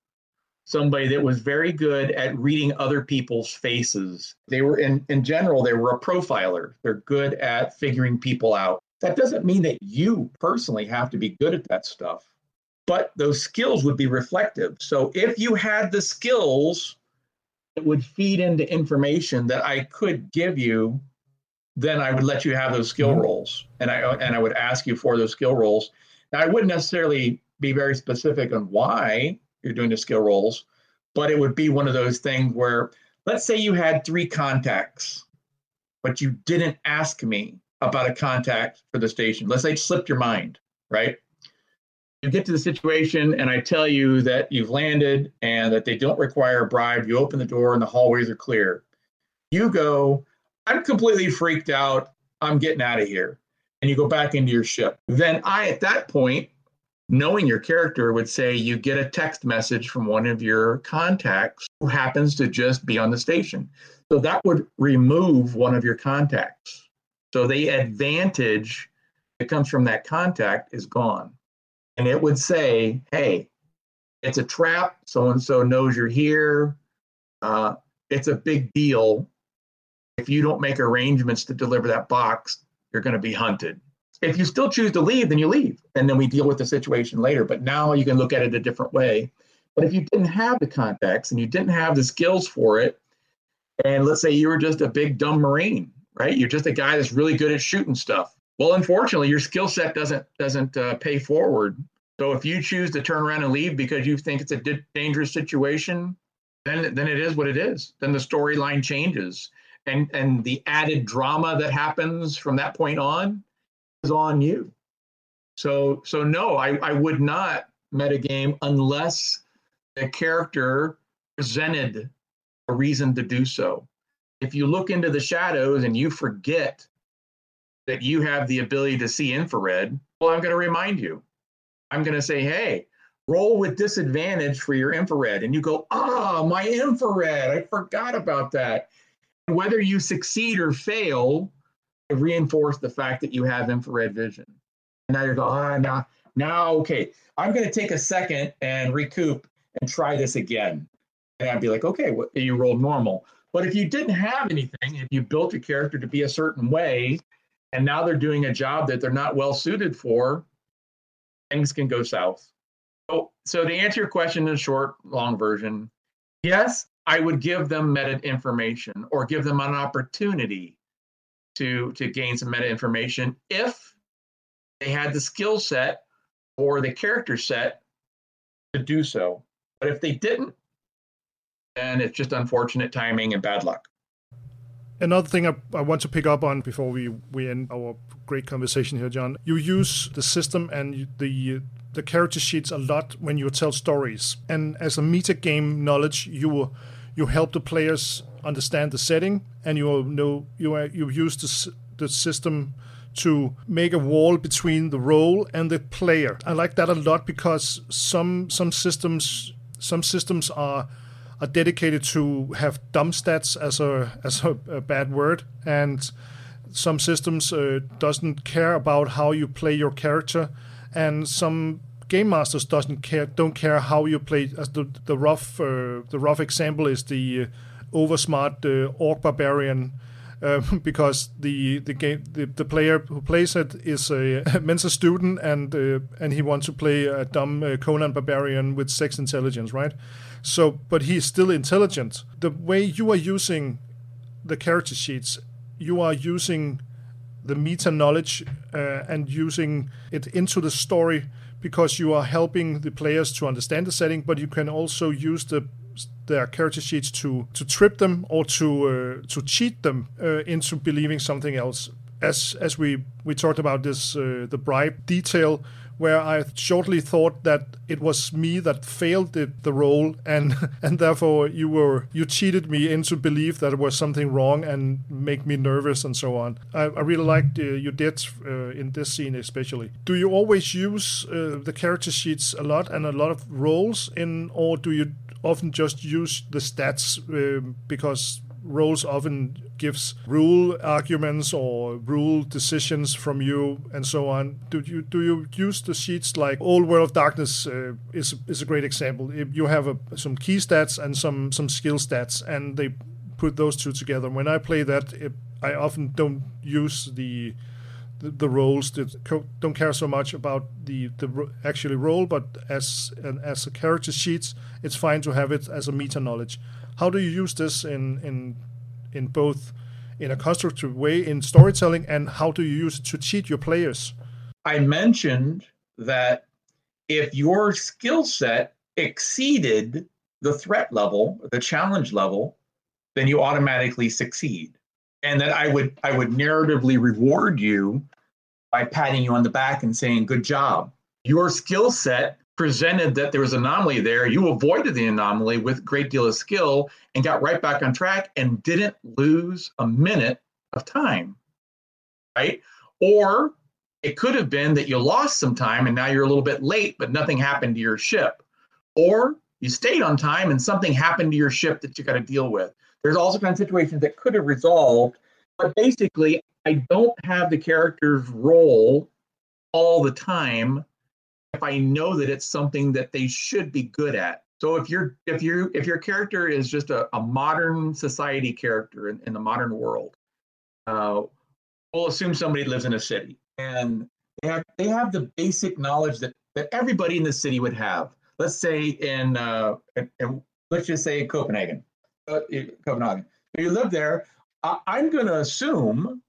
somebody that was very good at reading other people's faces. They were, in, in general, they were a profiler. They're good at figuring people out. That doesn't mean that you personally have to be good at that stuff, but those skills would be reflective. So if you had the skills, it would feed into information that I could give you then I would let you have those skill mm-hmm. rolls, and I and I would ask you for those skill rolls. Now, I wouldn't necessarily be very specific on why you're doing the skill rolls, but it would be one of those things where, let's say you had three contacts, but you didn't ask me about a contact for the station. Let's say it slipped your mind, right? You get to the situation, and I tell you that you've landed and that they don't require a bribe. You open the door, and the hallways are clear. You go, I'm completely freaked out. I'm getting out of here. And you go back into your ship. Then I, at that point, knowing your character, would say you get a text message from one of your contacts who happens to just be on the station. So that would remove one of your contacts. So the advantage that comes from that contact is gone. And it would say, hey, it's a trap. So and so knows you're here. Uh, it's a big deal if you don't make arrangements to deliver that box, you're going to be hunted. If you still choose to leave, then you leave, and then we deal with the situation later. But now you can look at it a different way. But if you didn't have the context and you didn't have the skills for it, and let's say you were just a big dumb Marine, right? You're just a guy that's really good at shooting stuff. Well, unfortunately, your skill set doesn't doesn't uh, pay forward. So if you choose to turn around and leave because you think it's a di- dangerous situation, then then it is what it is. Then the storyline changes and and the added drama that happens from that point on is on you. So so no, I, I would not metagame unless the character presented a reason to do so. If you look into the shadows and you forget that you have the ability to see infrared, well, I'm going to remind you. I'm going to say, hey, roll with disadvantage for your infrared. And you go, ah, my infrared. I forgot about that whether you succeed or fail, reinforce the fact that you have infrared vision. And now you're going, ah, now, now, okay, I'm going to take a second and recoup and try this again. And I'd be like, okay, you rolled normal. But if you didn't have anything, if you built a character to be a certain way, and now they're doing a job that they're not well suited for, things can go south. So, so to answer your question in a short, long version, yes, I would give them meta information or give them an opportunity to to gain some meta information if they had the skill set or the character set to do so. But if they didn't, then it's just unfortunate timing and bad luck. Another thing I, I, want to pick up on before we, we end our great conversation here, John. You use the system and the the character sheets a lot when you tell stories, and as a meta game knowledge, you you help the players understand the setting, and you know you you use the the system to make a wall between the role and the player. I like that a lot because some some systems some systems are are dedicated to have dumb stats as a as a, a bad word and some systems uh, doesn't care about how you play your character and some game masters doesn't care don't care how you play as the the rough uh, the rough example is the uh, oversmart uh, orc barbarian uh, because the the game the, the player who plays it is a Mensa student and uh, and he wants to play a dumb uh, Conan barbarian with sex intelligence right? So but he's still intelligent. The way you are using the character sheets you are using the meta knowledge and using it into the story because you are helping the players to understand the setting, but you can also use the their character sheets to to trip them or to uh, to cheat them uh, into believing something else. As as we we talked about this uh, the bribe detail where I shortly thought that it was me that failed the, the roll, and and therefore you were you cheated me into believe that it was something wrong and make me nervous and so on. I, I really liked uh, you did uh, in this scene especially. Do you always use uh, the character sheets a lot and a lot of rolls in, or do you often just use the stats uh, because rolls often gives rule arguments or rule decisions from you and so on. Do you do you use the sheets like Old World of Darkness uh, is is a great example. If you have a, some key stats and some some skill stats, and they put those two together. When I play that, it, I often don't use the the, the rolls that don't care so much about the the actually roll, but as as a character sheets, it's fine to have it as a meta knowledge. How do you use this in in in both in a constructive way in storytelling, and how do you use it to cheat your players? I mentioned that if your skill set exceeded the threat level, the challenge level, then you automatically succeed. And that I would I would narratively reward you by patting you on the back and saying, good job. Your skill set presented that there was an anomaly there. You avoided the anomaly with a great deal of skill and got right back on track and didn't lose a minute of time. Right? Or it could have been that you lost some time and now you're a little bit late, but nothing happened to your ship. Or you stayed on time and something happened to your ship that you got to deal with. There's also kind of situations that could have resolved, but basically, I don't have the character's roll all the time if I know that it's something that they should be good at. So if you're if you if your character is just a, a modern society character in, in the modern world, uh, we'll assume somebody lives in a city and they have they have the basic knowledge that that everybody in the city would have. Let's say in, uh, in, in let's just say Copenhagen, uh, Copenhagen. You live there. I, I'm going to assume,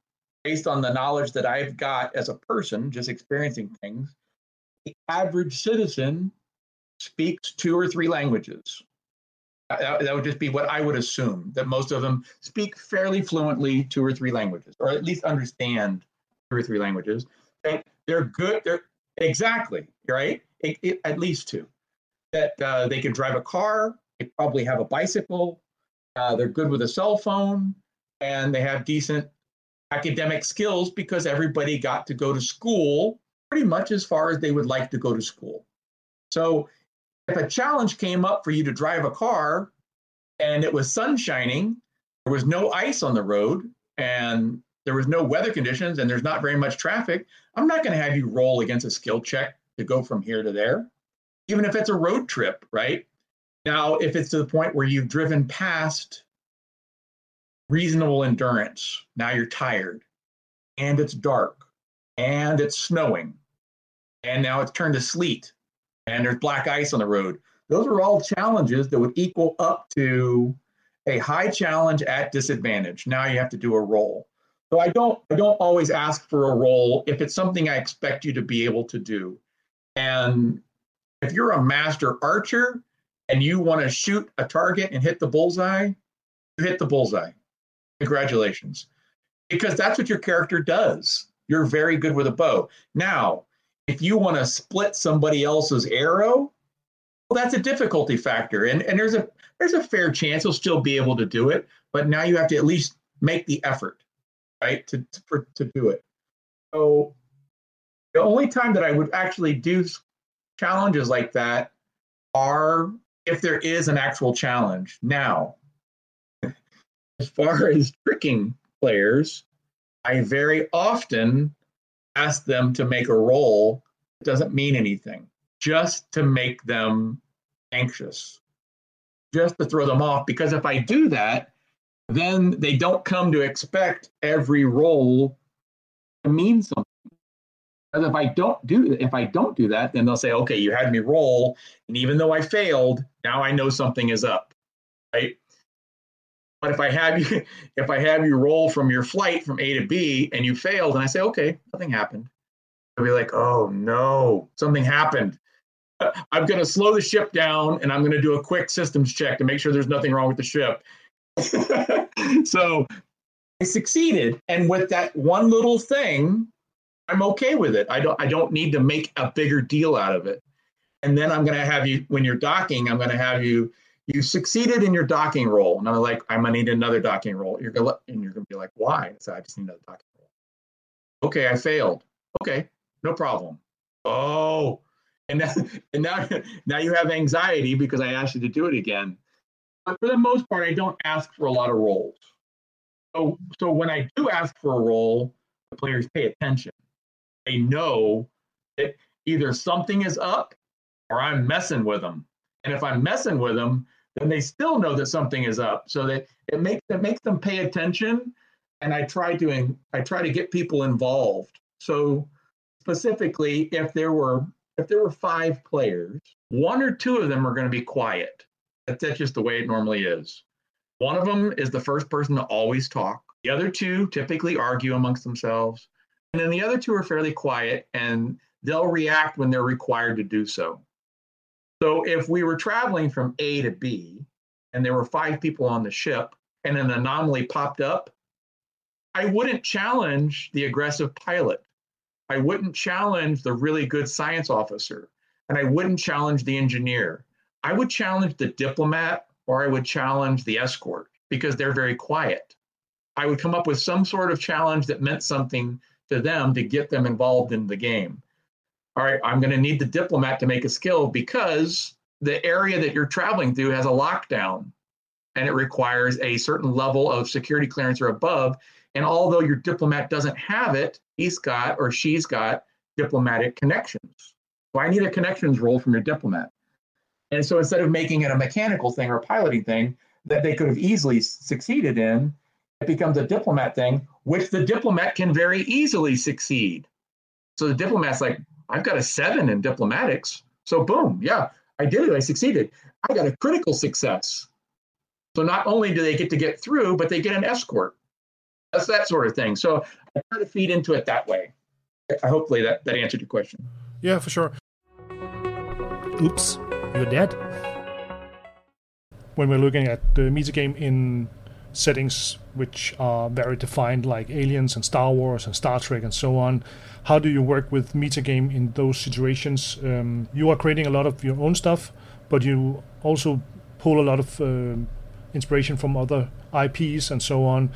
based on the knowledge that I've got as a person, just experiencing things, the average citizen speaks two or three languages. That, that would just be what I would assume that most of them speak fairly fluently two or three languages, or at least understand two or three languages. And they're good. They're exactly right. It, it, at least two. That uh, they can drive a car. They probably have a bicycle. Uh, they're good with a cell phone, and they have decent academic skills because everybody got to go to school pretty much as far as they would like to go to school. So if a challenge came up for you to drive a car and it was sun shining, there was no ice on the road, and there was no weather conditions, and there's not very much traffic, I'm not going to have you roll against a skill check to go from here to there, even if it's a road trip, right? Now, if it's to the point where you've driven past reasonable endurance, now you're tired, and it's dark, and it's snowing, and now it's turned to sleet, and there's black ice on the road. Those are all challenges that would equal up to a high challenge at disadvantage. Now you have to do a roll. So I don't I don't always ask for a roll if it's something I expect you to be able to do. And if you're a master archer and you want to shoot a target and hit the bullseye, you hit the bullseye. Congratulations. Because that's what your character does. You're very good with a bow. Now, if you want to split somebody else's arrow, well, that's a difficulty factor. And, and there's a there's a fair chance you'll still be able to do it, but now you have to at least make the effort, right, to to, for, to do it. So the only time that I would actually do challenges like that are if there is an actual challenge. Now, as far as tricking players, I very often ask them to make a roll. It doesn't mean anything, just to make them anxious, just to throw them off. Because if I do that, then they don't come to expect every roll to mean something. Because if I don't do if I don't do that, then they'll say, okay, you had me roll, and even though I failed, now I know something is up, right? But if I have you, if I have you roll from your flight from A to B and you failed, and I say, okay, nothing happened, I'll be like, oh no, something happened. I'm going to slow the ship down and I'm going to do a quick systems check to make sure there's nothing wrong with the ship. so I succeeded, and with that one little thing, I'm okay with it. I don't I don't need to make a bigger deal out of it. And then I'm going to have you when you're docking, I'm going to have you you succeeded in your docking roll. And I'm like, I'm gonna need another docking roll. You're gonna and you're gonna be like, why? So I just need another docking roll. Okay, I failed. Okay, no problem. Oh, and now and now now you have anxiety because I asked you to do it again. But for the most part, I don't ask for a lot of rolls. So so when I do ask for a roll, the players pay attention. They know that either something is up or I'm messing with them. And if I'm messing with them, then they still know that something is up. So that it makes it makes them pay attention. And I try to I try to get people involved. So specifically, if there were if there were five players, one or two of them are going to be quiet. That's, that's just the way it normally is. One of them is the first person to always talk. The other two typically argue amongst themselves. And then the other two are fairly quiet and they'll react when they're required to do so. So if we were traveling from A to B and there were five people on the ship and an anomaly popped up, I wouldn't challenge the aggressive pilot. I wouldn't challenge the really good science officer. And I wouldn't challenge the engineer. I would challenge the diplomat or I would challenge the escort because they're very quiet. I would come up with some sort of challenge that meant something to them to get them involved in the game. All right, I'm going to need the diplomat to make a skill because the area that you're traveling through has a lockdown and it requires a certain level of security clearance or above. And although your diplomat doesn't have it, he's got or she's got diplomatic connections. So I need a connections roll from your diplomat. And so instead of making it a mechanical thing or a piloting thing that they could have easily succeeded in, it becomes a diplomat thing, which the diplomat can very easily succeed. So the diplomat's like, I've got a seven in diplomatics. So boom, yeah, I did it. I succeeded. I got a critical success. So not only do they get to get through, but they get an escort. That's that sort of thing. So I try to feed into it that way. Hopefully that, that answered your question. Yeah, for sure. Oops, you're dead. When we're looking at the metagame in settings which are very defined, like Aliens and Star Wars and Star Trek and so on. How do you work with metagame in those situations? Um, you are creating a lot of your own stuff, but you also pull a lot of uh, inspiration from other IPs and so on.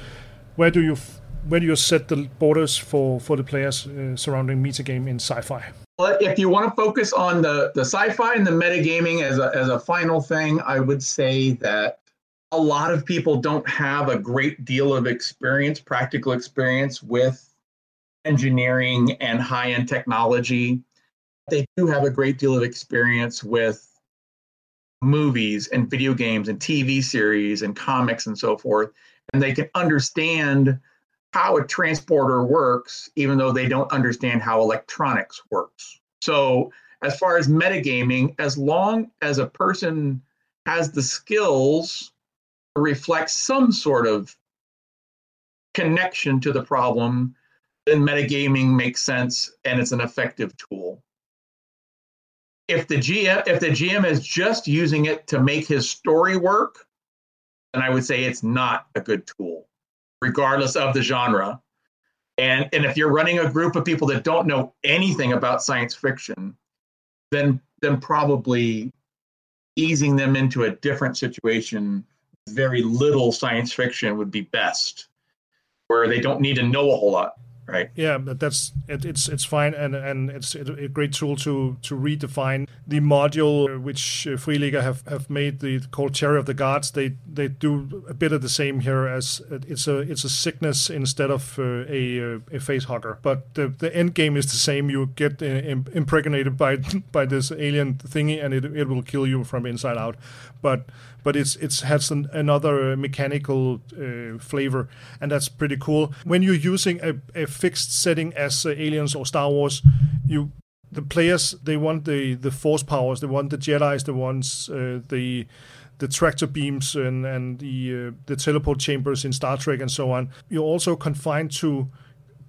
Where do you f- where do you set the borders for for the players uh, surrounding metagame in sci-fi? Well, if you want to focus on the the sci-fi and the metagaming as a as a final thing, I would say that a lot of people don't have a great deal of experience, practical experience with engineering and high end technology. They do have a great deal of experience with movies and video games and TV series and comics and so forth. And they can understand how a transporter works, even though they don't understand how electronics works. So, as far as metagaming, as long as a person has the skills reflects some sort of connection to the problem, then metagaming makes sense and it's an effective tool. If the GM if the GM is just using it to make his story work, then I would say it's not a good tool, regardless of the genre. And, and if you're running a group of people that don't know anything about science fiction, then then probably easing them into a different situation very little science fiction would be best, where they don't need to know a whole lot right? Yeah but that's it, it's it's fine and and it's a great tool to to redefine the module which uh, Freeliga have have made the called Chariot of the Gods. They they do a bit of the same here as it's a it's a sickness instead of uh, a uh, a face hugger. But the the end game is the same. You get uh, impregnated by by this alien thingy and it, it will kill you from inside out. But but it's it's has an, another mechanical uh, flavor, and that's pretty cool. When you're using a, a fixed setting as uh, Aliens or Star Wars, you the players they want the the force powers, they want the Jedi's, the ones uh, the the tractor beams and and the uh, the teleport chambers in Star Trek and so on. You're also confined to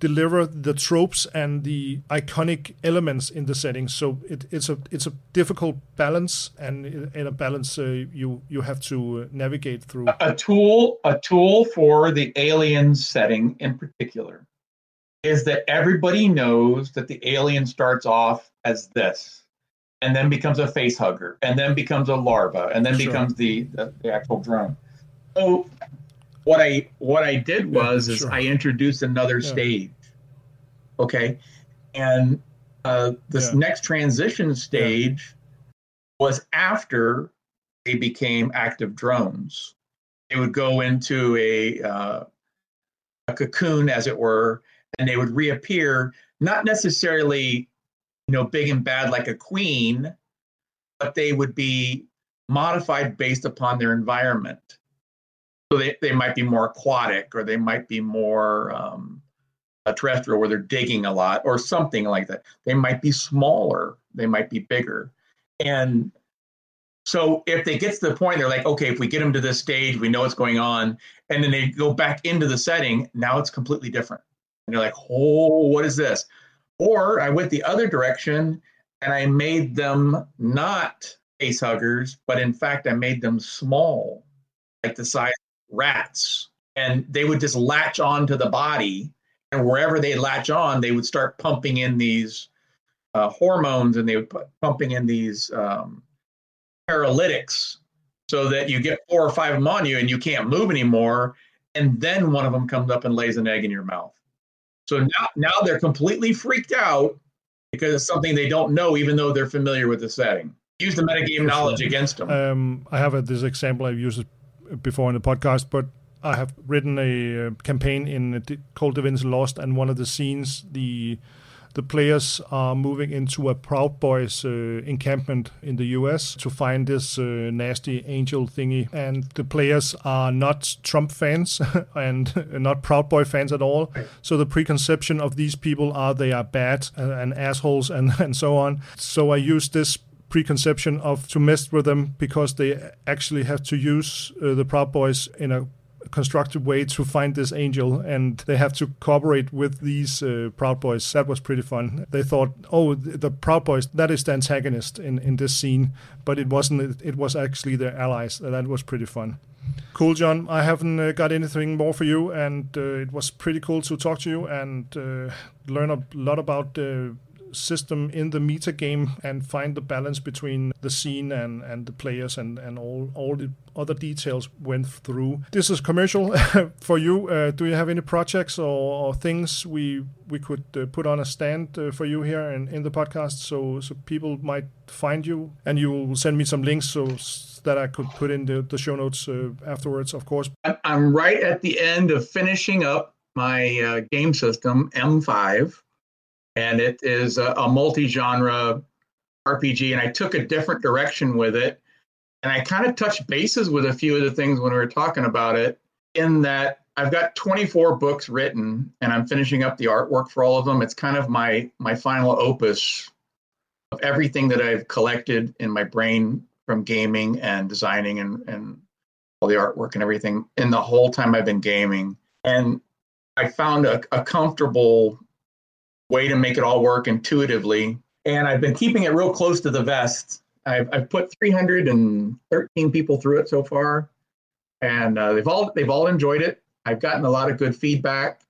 deliver the tropes and the iconic elements in the setting. So it, it's a it's a difficult balance, and in a balance uh, you you have to uh, navigate through. A tool a tool for the alien setting in particular is that everybody knows that the alien starts off as this and then becomes a face hugger and then becomes a larva and then sure. becomes the, the, the actual drone so what I what I did was yeah, is I introduced another yeah. stage. Okay, and uh, this yeah. next transition stage was after they became active drones. They would go into a uh, a cocoon, as it were, and they would reappear. Not necessarily, you know, big and bad like a queen, but they would be modified based upon their environment. So they, they might be more aquatic or they might be more um, terrestrial where they're digging a lot or something like that. They might be smaller, they might be bigger. And So if they get to the point, they're like, okay, if we get them to this stage, we know what's going on, and then they go back into the setting, now it's completely different. And they're like, oh, what is this? Or I went the other direction and I made them not face huggers, but in fact, I made them small, like the size rats. And they would just latch onto the body. And wherever they latch on, they would start pumping in these uh, hormones and they would put pumping in these um, paralytics so that you get four or five of them on you and you can't move anymore. And then one of them comes up and lays an egg in your mouth. So now, now they're completely freaked out because it's something they don't know, even though they're familiar with the setting. Use the metagame knowledge against them. Um, I have a, this example I've used it before in the podcast, but I have written a uh, campaign in uh, Kult Divinity Lost, and one of the scenes, the the players are moving into a Proud Boys uh, encampment in the US to find this uh, nasty angel thingy. And the players are not Trump fans and not Proud Boy fans at all. So the preconception of these people are they are bad and, and assholes and, and so on. So I use this preconception of to mess with them because they actually have to use uh, the Proud Boys in a constructive way to find this angel, and they have to cooperate with these uh, Proud Boys. That was pretty fun. They thought, oh, the Proud Boys, that is the antagonist in, in this scene, but it wasn't. It was actually their allies. That was pretty fun. Cool, John. I haven't uh, got anything more for you, and uh, it was pretty cool to talk to you and uh, learn a lot about uh, system in the meta game and find the balance between the scene and, and the players and, and all, all the other details went through. This is commercial for you. Uh, do you have any projects or, or things we we could uh, put on a stand uh, for you here in, in the podcast so so people might find you and you will send me some links so that I could put in the, the show notes uh, afterwards, of course. I'm right at the end of finishing up my uh, game system, M5 and it is a, a multi-genre RPG. And I took a different direction with it, and I kind of touched bases with a few of the things when we were talking about it. In that I've got 24 books written, and I'm finishing up the artwork for all of them. It's kind of my my final opus of everything that I've collected in my brain from gaming and designing and and all the artwork and everything in the whole time I've been gaming. And I found a, a comfortable way to make it all work intuitively. And I've been keeping it real close to the vest. I've, I've put 313 people through it so far, and uh, they've all they've all enjoyed it. I've gotten a lot of good feedback.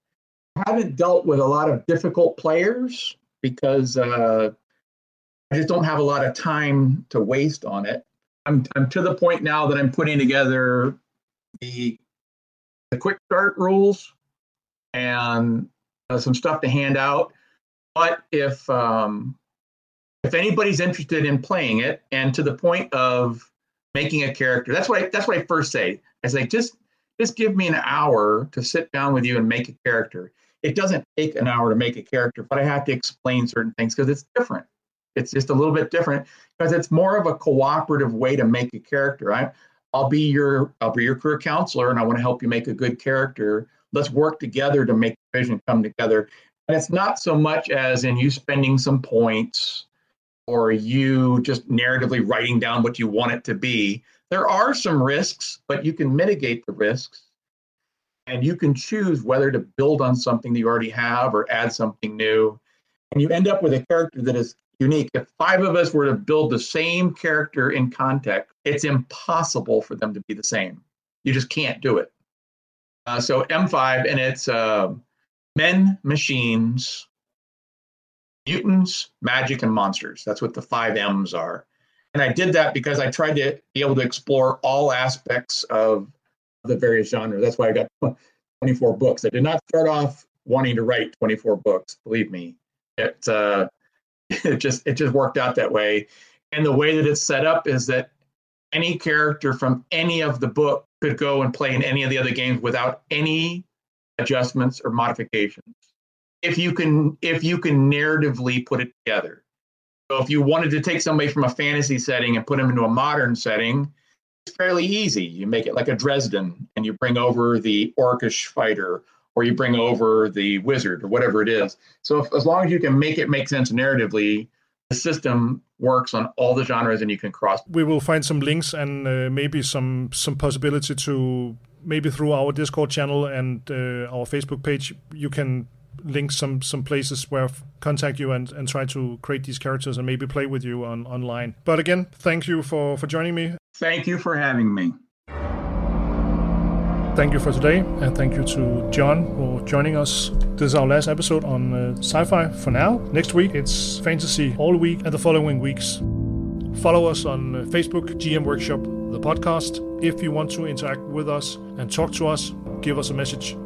I haven't dealt with a lot of difficult players because uh, I just don't have a lot of time to waste on it. I'm I'm to the point now that I'm putting together the the quick start rules and uh, some stuff to hand out. But if um, if anybody's interested in playing it, and to the point of making a character, that's what I, that's what I first say. I say just just give me an hour to sit down with you and make a character. It doesn't take an hour to make a character, but I have to explain certain things because it's different. It's just a little bit different because it's more of a cooperative way to make a character. I, I'll be your I'll be your career counselor, and I want to help you make a good character. Let's work together to make the vision come together. And it's not so much as in you spending some points or you just narratively writing down what you want it to be. There are some risks, but you can mitigate the risks. And you can choose whether to build on something that you already have or add something new. And you end up with a character that is unique. If five of us were to build the same character in context, it's impossible for them to be the same. You just can't do it. Uh, so M5, and it's uh, men, machines, mutants, magic, and monsters. That's what the five M's are. And I did that because I tried to be able to explore all aspects of the various genres. That's why I got 24 books. I did not start off wanting to write 24 books. Believe me, it uh, it just it just worked out that way. And the way that it's set up is that any character from any of the book could go and play in any of the other games without any adjustments or modifications. If you can if you can narratively put it together. So if you wanted to take somebody from a fantasy setting and put them into a modern setting it's fairly easy. You make it like a dresden and you bring over the orcish fighter or you bring over the wizard or whatever it is. So if, as long as you can make it make sense narratively The system works on all the genres and you can cross. We will find some links and uh, maybe some some possibility to maybe through our Discord channel and uh, our Facebook page you can link some some places where f- contact you and, and try to create these characters and maybe play with you on online. But again, thank you for for joining me. Thank you for having me. Thank you for today, and thank you to John for joining us. This is our last episode on uh, sci fi for now. Next week, it's fantasy all week, and the following weeks. Follow us on uh, Facebook, GM Workshop, the podcast. If you want to interact with us and talk to us, give us a message